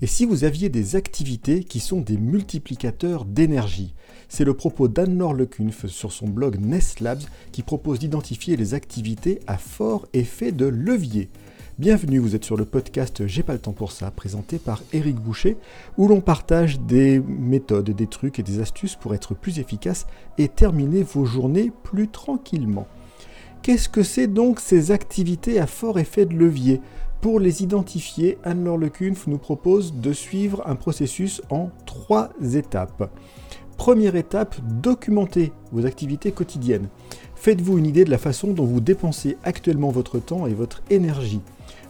Et si vous aviez des activités qui sont des multiplicateurs d'énergie C'est le propos d'Anne-Laure Lecunf sur son blog Nest Labs qui propose d'identifier les activités à fort effet de levier. Bienvenue, vous êtes sur le podcast J'ai pas le temps pour ça, présenté par Eric Boucher, où l'on partage des méthodes, des trucs et des astuces pour être plus efficace et terminer vos journées plus tranquillement. Qu'est-ce que c'est donc ces activités à fort effet de levier? Pour les identifier, Anne-Laure Lecunf nous propose de suivre un processus en trois étapes. Première étape, documenter vos activités quotidiennes. Faites-vous une idée de la façon dont vous dépensez actuellement votre temps et votre énergie.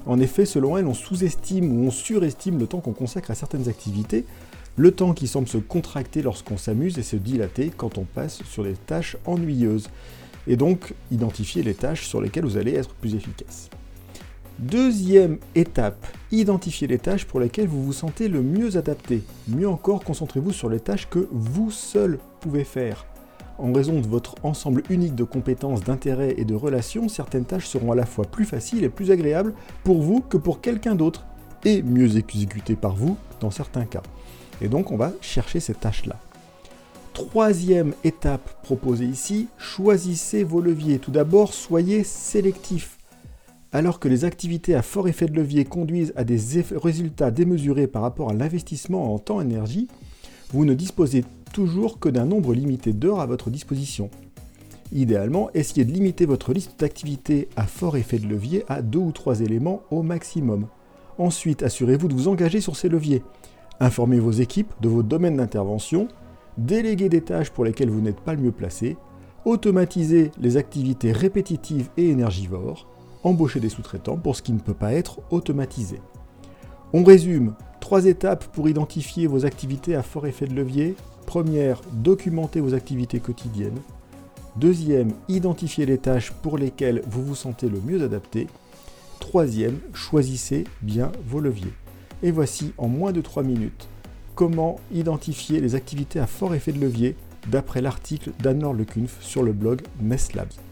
En effet, selon elle, on sous-estime ou on surestime le temps qu'on consacre à certaines activités, le temps qui semble se contracter lorsqu'on s'amuse et se dilater quand on passe sur les tâches ennuyeuses. Et donc, identifier les tâches sur lesquelles vous allez être plus efficace. Deuxième étape, identifiez les tâches pour lesquelles vous vous sentez le mieux adapté. Mieux encore, concentrez-vous sur les tâches que vous seul pouvez faire. En raison de votre ensemble unique de compétences, d'intérêts et de relations, certaines tâches seront à la fois plus faciles et plus agréables pour vous que pour quelqu'un d'autre, et mieux exécutées par vous dans certains cas. Et donc on va chercher ces tâches-là. Troisième étape proposée ici, choisissez vos leviers. Tout d'abord, soyez sélectif. Alors que les activités à fort effet de levier conduisent à des résultats démesurés par rapport à l'investissement en temps et énergie, vous ne disposez toujours que d'un nombre limité d'heures à votre disposition. Idéalement, essayez de limiter votre liste d'activités à fort effet de levier à deux ou trois éléments au maximum. Ensuite, assurez-vous de vous engager sur ces leviers. Informez vos équipes de vos domaines d'intervention, déléguez des tâches pour lesquelles vous n'êtes pas le mieux placé, automatisez les activités répétitives et énergivores, embaucher des sous-traitants pour ce qui ne peut pas être automatisé. On résume, trois étapes pour identifier vos activités à fort effet de levier. Première, documenter vos activités quotidiennes. Deuxième, identifier les tâches pour lesquelles vous vous sentez le mieux adapté. Troisième, choisissez bien vos leviers. Et voici en moins de 3 minutes comment identifier les activités à fort effet de levier d'après l'article d'Anne-Laure Lecunf sur le blog Labs.